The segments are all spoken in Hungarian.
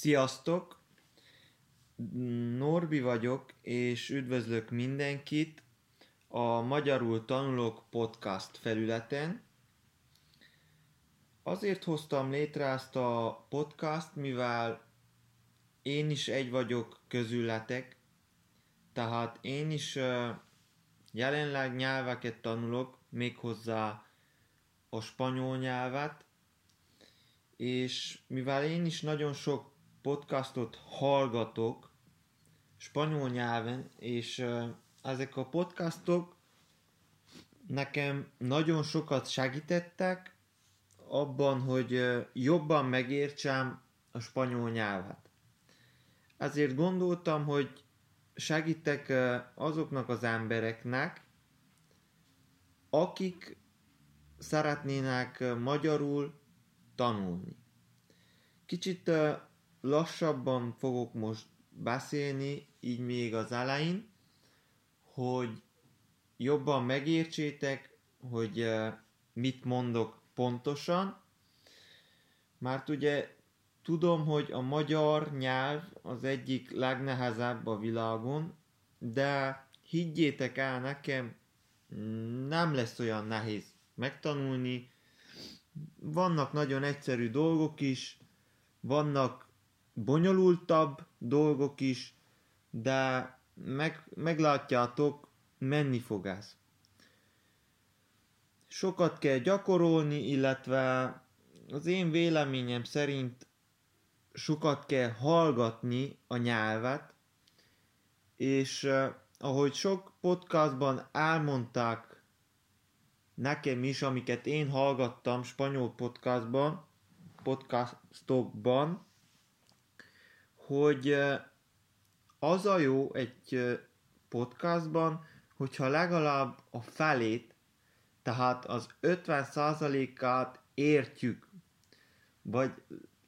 Sziasztok! Norbi vagyok, és üdvözlök mindenkit a Magyarul Tanulok podcast felületen. Azért hoztam létre ezt a podcast, mivel én is egy vagyok közületek, tehát én is jelenleg nyelveket tanulok, méghozzá a spanyol nyelvet, és mivel én is nagyon sok podcastot hallgatok spanyol nyelven, és ezek a podcastok nekem nagyon sokat segítettek abban, hogy jobban megértsem a spanyol nyelvet. Ezért gondoltam, hogy segítek azoknak az embereknek, akik szeretnének magyarul tanulni. Kicsit lassabban fogok most beszélni, így még az elején, hogy jobban megértsétek, hogy mit mondok pontosan, mert ugye tudom, hogy a magyar nyelv az egyik legnehezebb a világon, de higgyétek el nekem, nem lesz olyan nehéz megtanulni. Vannak nagyon egyszerű dolgok is, vannak bonyolultabb dolgok is, de meg, meglátjátok, menni fog ez. Sokat kell gyakorolni, illetve az én véleményem szerint sokat kell hallgatni a nyelvet, és uh, ahogy sok podcastban elmondták nekem is, amiket én hallgattam spanyol podcastban, podcastokban, hogy az a jó egy podcastban, hogyha legalább a felét, tehát az 50%-át értjük, vagy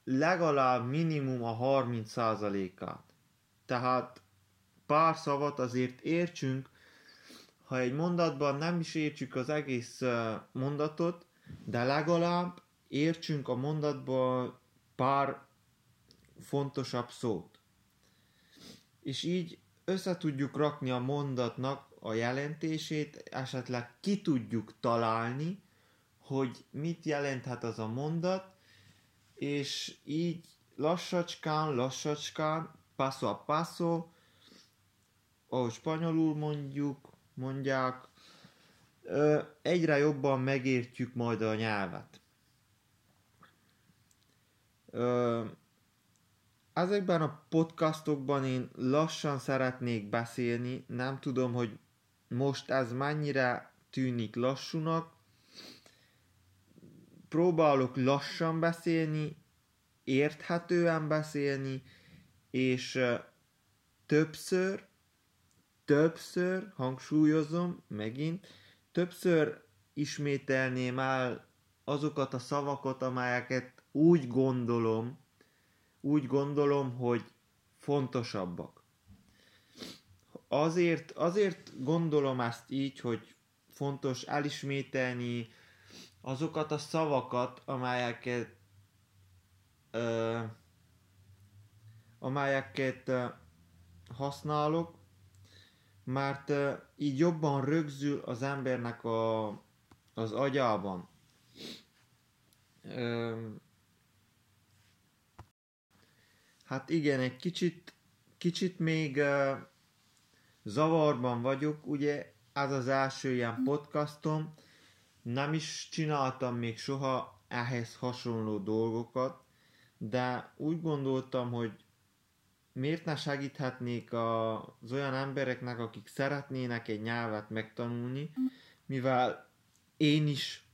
legalább minimum a 30%-át. Tehát pár szavat azért értsünk, ha egy mondatban nem is értsük az egész mondatot, de legalább értsünk a mondatban pár fontosabb szót. És így össze tudjuk rakni a mondatnak a jelentését, esetleg ki tudjuk találni, hogy mit jelenthet az a mondat, és így lassacskán, lassacskán, passo a passo, ahogy spanyolul mondjuk, mondják, egyre jobban megértjük majd a nyelvet. Ezekben a podcastokban én lassan szeretnék beszélni, nem tudom, hogy most ez mennyire tűnik lassúnak. Próbálok lassan beszélni, érthetően beszélni, és többször, többször, hangsúlyozom megint, többször ismételném el azokat a szavakat, amelyeket úgy gondolom, úgy gondolom, hogy fontosabbak. Azért, azért gondolom ezt így, hogy fontos elismételni azokat a szavakat, amelyeket ö, amelyeket ö, használok, mert ö, így jobban rögzül az embernek a, az agyában. Ö, Hát igen, egy kicsit, kicsit még uh, zavarban vagyok, ugye ez az első ilyen podcastom, nem is csináltam még soha ehhez hasonló dolgokat, de úgy gondoltam, hogy miért ne segíthetnék az olyan embereknek, akik szeretnének egy nyelvet megtanulni, mivel én is,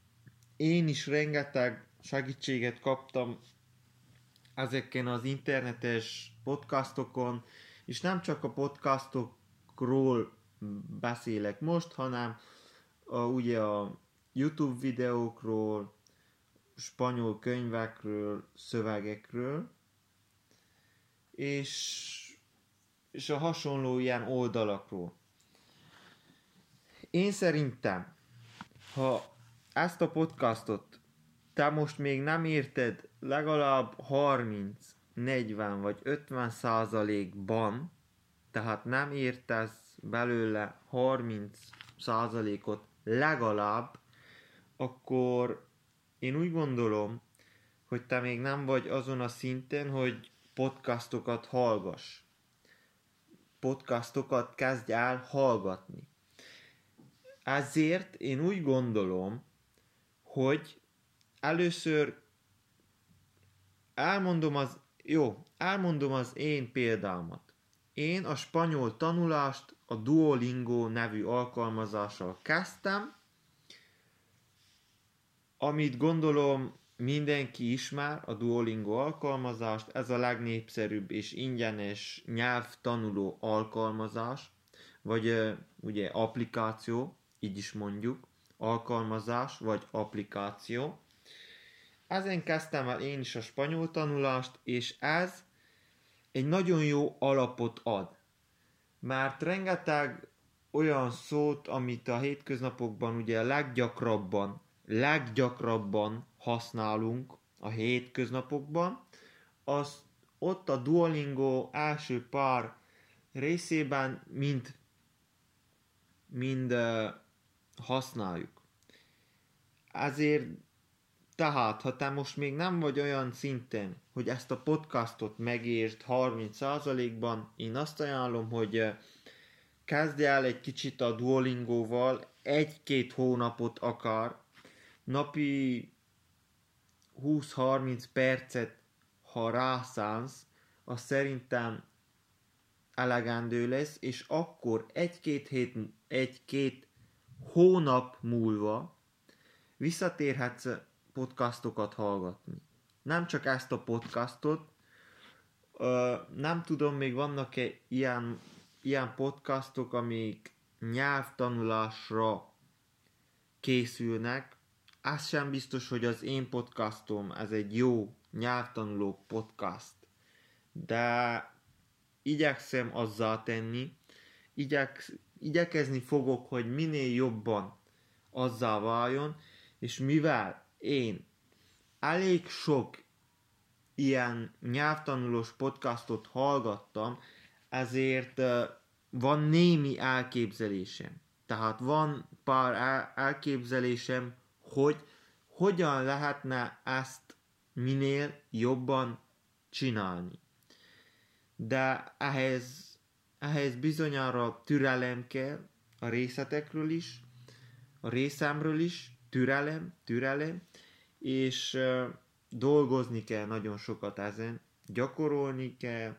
én is rengeteg segítséget kaptam ezeken az internetes podcastokon, és nem csak a podcastokról beszélek most, hanem a, ugye a YouTube videókról, spanyol könyvekről, szövegekről, és, és a hasonló ilyen oldalakról. Én szerintem, ha ezt a podcastot te most még nem érted legalább 30, 40 vagy 50 százalékban, tehát nem értesz belőle 30 százalékot legalább, akkor én úgy gondolom, hogy te még nem vagy azon a szinten, hogy podcastokat hallgass. Podcastokat kezdj el hallgatni. Ezért én úgy gondolom, hogy először elmondom az, jó, elmondom az én példámat. Én a spanyol tanulást a Duolingo nevű alkalmazással kezdtem, amit gondolom mindenki ismer, a Duolingo alkalmazást, ez a legnépszerűbb és ingyenes nyelvtanuló alkalmazás, vagy ugye applikáció, így is mondjuk, alkalmazás vagy applikáció. Ezen kezdtem el én is a spanyol tanulást, és ez egy nagyon jó alapot ad. Mert rengeteg olyan szót, amit a hétköznapokban ugye leggyakrabban, leggyakrabban használunk a hétköznapokban, az ott a Duolingo első pár részében mind, mind uh, használjuk. Ezért tehát, ha te most még nem vagy olyan szinten, hogy ezt a podcastot megértsd 30%-ban, én azt ajánlom, hogy kezdj el egy kicsit a Duolingo-val, egy-két hónapot akar, napi 20-30 percet, ha rászánsz, az szerintem elegendő lesz, és akkor egy-két hét, egy-két hónap múlva visszatérhetsz podcastokat hallgatni. Nem csak ezt a podcastot, nem tudom, még vannak-e ilyen, ilyen podcastok, amik nyelvtanulásra készülnek. Az sem biztos, hogy az én podcastom ez egy jó nyelvtanuló podcast, de igyekszem azzal tenni, igyek, igyekezni fogok, hogy minél jobban azzal váljon, és mivel én elég sok ilyen nyelvtanulós podcastot hallgattam, ezért van némi elképzelésem. Tehát van pár elképzelésem, hogy hogyan lehetne ezt minél jobban csinálni. De ehhez, ehhez bizonyára türelem kell a részletekről is, a részemről is, türelem, türelem, és dolgozni kell nagyon sokat ezen, gyakorolni kell,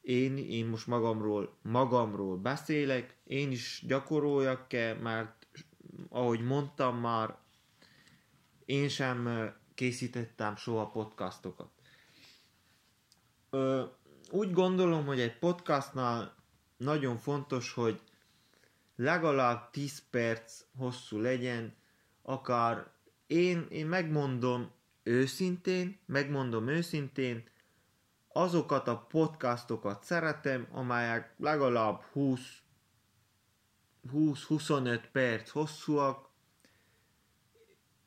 én, én most magamról, magamról beszélek, én is gyakoroljak kell, mert ahogy mondtam már, én sem készítettem soha podcastokat. Ö, úgy gondolom, hogy egy podcastnál nagyon fontos, hogy legalább 10 perc hosszú legyen, akár én, én megmondom őszintén, megmondom őszintén, azokat a podcastokat szeretem, amelyek legalább 20 20-25 perc hosszúak,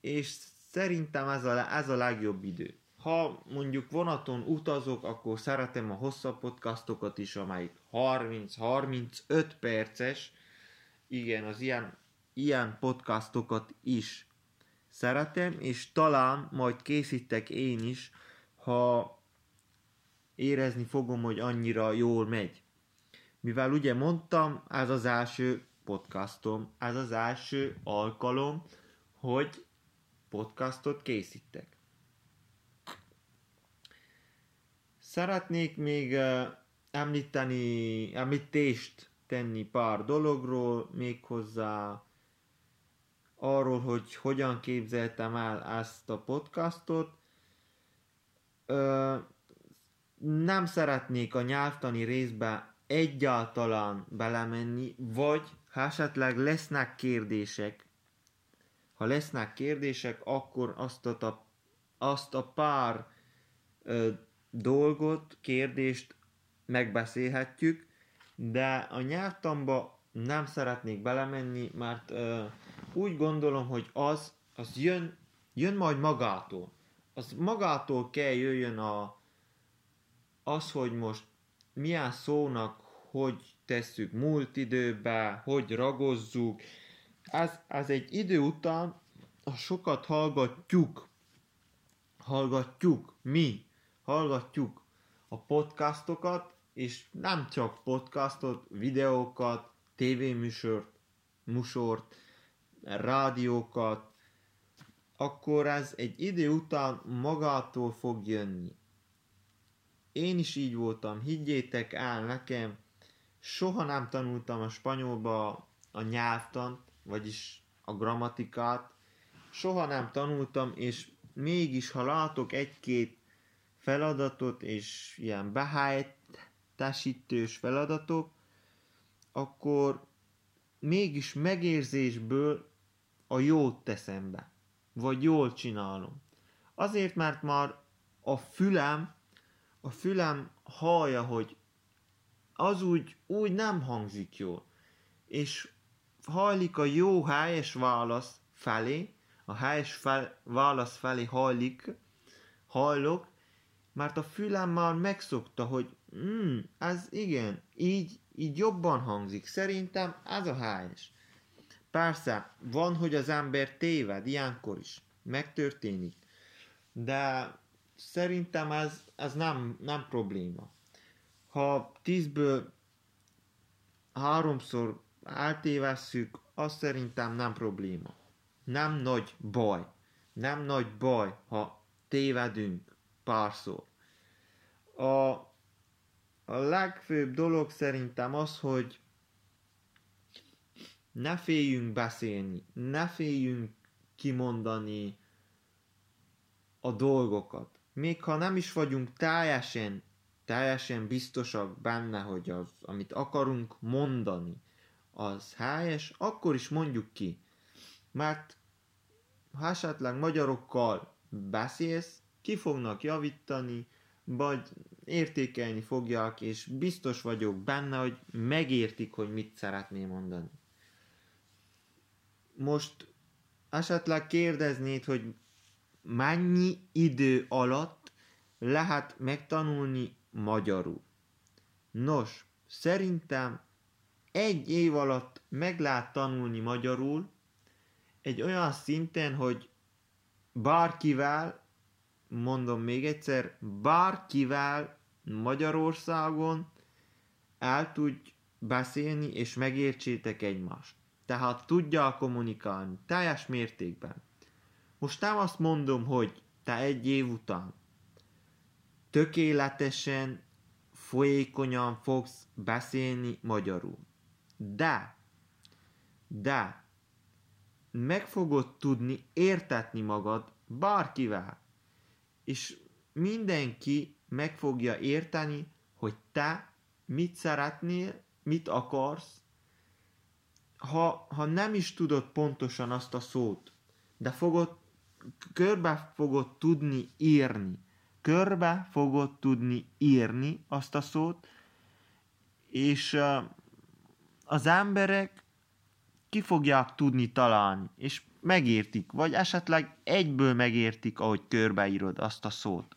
és szerintem ez a, ez a legjobb idő. Ha mondjuk vonaton utazok, akkor szeretem a hosszabb podcastokat is, amelyik 30-35 perces, igen, az ilyen, ilyen podcastokat is szeretem, és talán majd készítek én is, ha érezni fogom, hogy annyira jól megy. Mivel ugye mondtam, ez az első podcastom, ez az első alkalom, hogy podcastot készítek. Szeretnék még uh, említeni, említést tenni pár dologról, méghozzá arról, hogy hogyan képzeltem el ezt a podcastot. Ö, nem szeretnék a nyelvtani részbe egyáltalán belemenni, vagy ha esetleg lesznek kérdések, ha lesznek kérdések, akkor azt a, azt a pár ö, dolgot, kérdést megbeszélhetjük, de a nyelvtamba nem szeretnék belemenni, mert ö, úgy gondolom, hogy az, az jön, jön majd magától. Az magától kell jöjjön a, az, hogy most milyen szónak, hogy tesszük múlt időbe, hogy ragozzuk, ez, ez egy idő után, ha sokat hallgatjuk, hallgatjuk, mi? Hallgatjuk a podcastokat, és nem csak podcastot, videókat, tévéműsort, musort, rádiókat, akkor ez egy idő után magától fog jönni. Én is így voltam, higgyétek el nekem, soha nem tanultam a spanyolba a nyelvtant, vagyis a grammatikát, soha nem tanultam, és mégis, ha látok egy-két feladatot, és ilyen behájtásítős feladatok, akkor mégis megérzésből a jót teszem be, vagy jól csinálom. Azért, mert már a fülem, a fülem hallja, hogy az úgy, úgy nem hangzik jól. És hajlik a jó helyes válasz felé, a helyes fel, válasz felé hajlik, hajlok, mert a fülem már megszokta, hogy mm, ez igen, így, így jobban hangzik. Szerintem ez a helyes. Persze, van, hogy az ember téved, ilyenkor is. Megtörténik. De szerintem ez, ez nem, nem probléma. Ha tízből háromszor eltévesszük, az szerintem nem probléma. Nem nagy baj. Nem nagy baj, ha tévedünk párszor. A, a legfőbb dolog szerintem az, hogy ne féljünk beszélni, ne féljünk kimondani a dolgokat. Még ha nem is vagyunk teljesen, teljesen biztosak benne, hogy az, amit akarunk mondani, az helyes, akkor is mondjuk ki. Mert ha esetleg magyarokkal beszélsz, ki fognak javítani, vagy értékelni fogják, és biztos vagyok benne, hogy megértik, hogy mit szeretné mondani. Most esetleg kérdeznéd, hogy mennyi idő alatt lehet megtanulni magyarul. Nos, szerintem egy év alatt meg lehet tanulni magyarul, egy olyan szinten, hogy bárkivel, mondom még egyszer, bárkivel Magyarországon el tudj beszélni és megértsétek egymást. Tehát tudja kommunikálni teljes mértékben. Most nem azt mondom, hogy te egy év után tökéletesen, folyékonyan fogsz beszélni magyarul. De, de, meg fogod tudni értetni magad bárkivel. És mindenki meg fogja érteni, hogy te mit szeretnél, mit akarsz, ha, ha nem is tudod pontosan azt a szót, de fogod, körbe fogod tudni írni, körbe fogod tudni írni azt a szót, és az emberek ki fogják tudni találni, és megértik, vagy esetleg egyből megértik, ahogy körbeírod azt a szót.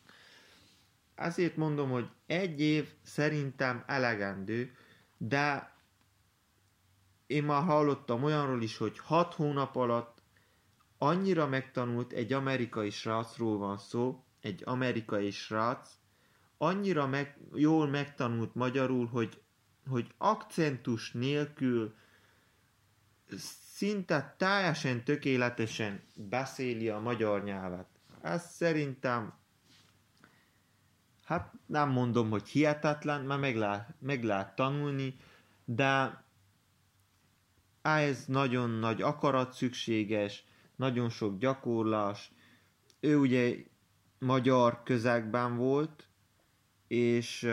Ezért mondom, hogy egy év szerintem elegendő, de én már hallottam olyanról is, hogy hat hónap alatt annyira megtanult, egy amerikai srácról van szó, egy amerikai srác, annyira meg, jól megtanult magyarul, hogy, hogy akcentus nélkül szinte teljesen tökéletesen beszéli a magyar nyelvet. Ez szerintem, hát nem mondom, hogy hihetetlen, mert meg lehet, meg lehet tanulni, de ehhez nagyon nagy akarat szükséges, nagyon sok gyakorlás. Ő ugye magyar közegben volt, és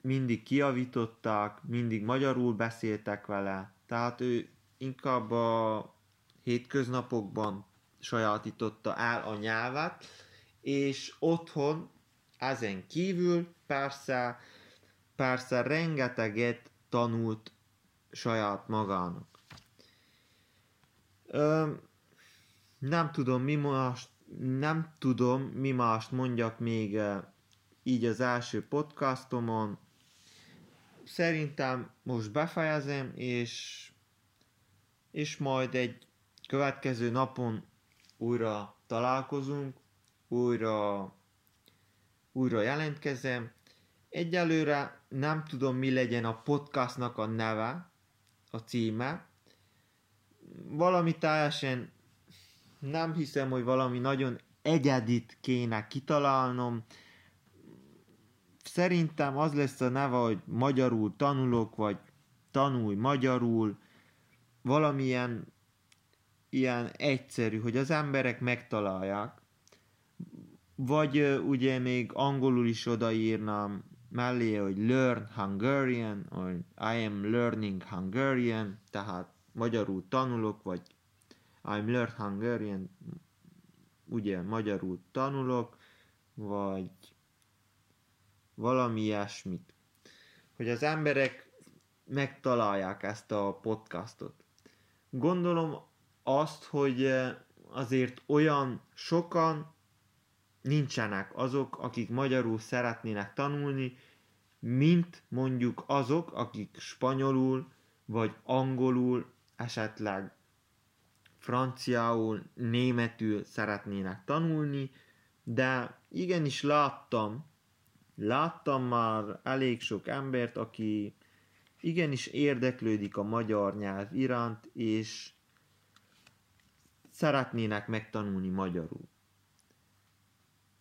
mindig kiavították, mindig magyarul beszéltek vele, tehát ő inkább a hétköznapokban sajátította el a nyelvet, és otthon ezen kívül persze, persze rengeteget tanult saját magának. Nem tudom, mi mást, nem tudom, mi mást mondjak még így az első podcastomon. Szerintem most befejezem, és, és majd egy következő napon újra találkozunk, újra, újra jelentkezem. Egyelőre nem tudom, mi legyen a podcastnak a neve, a címe. Valami teljesen nem hiszem, hogy valami nagyon egyedit kéne kitalálnom. Szerintem az lesz a neve, hogy magyarul tanulok, vagy tanulj magyarul. Valamilyen ilyen egyszerű, hogy az emberek megtalálják. Vagy ugye még angolul is odaírnám mellé, hogy learn Hungarian, vagy I am learning Hungarian, tehát magyarul tanulok, vagy I'm learn Hungarian, ugye magyarul tanulok, vagy valami ilyesmit. Hogy az emberek megtalálják ezt a podcastot. Gondolom azt, hogy eh, azért olyan sokan nincsenek azok, akik magyarul szeretnének tanulni, mint mondjuk azok, akik spanyolul vagy angolul, esetleg franciául, németül szeretnének tanulni, de igenis láttam, láttam már elég sok embert, aki igenis érdeklődik a magyar nyelv iránt, és szeretnének megtanulni magyarul.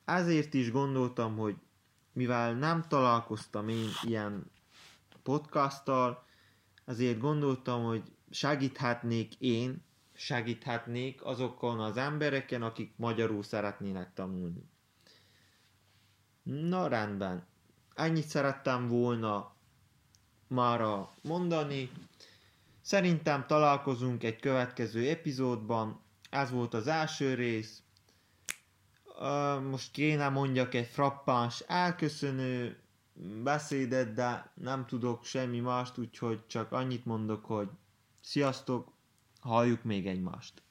Ezért is gondoltam, hogy mivel nem találkoztam én ilyen podcasttal, azért gondoltam, hogy segíthetnék én, segíthetnék azokon az embereken, akik magyarul szeretnének tanulni. Na rendben, ennyit szerettem volna mára mondani. Szerintem találkozunk egy következő epizódban. Ez volt az első rész. Most kéne mondjak egy frappáns elköszönő beszédet, de nem tudok semmi mást, úgyhogy csak annyit mondok, hogy sziasztok, halljuk még egymást.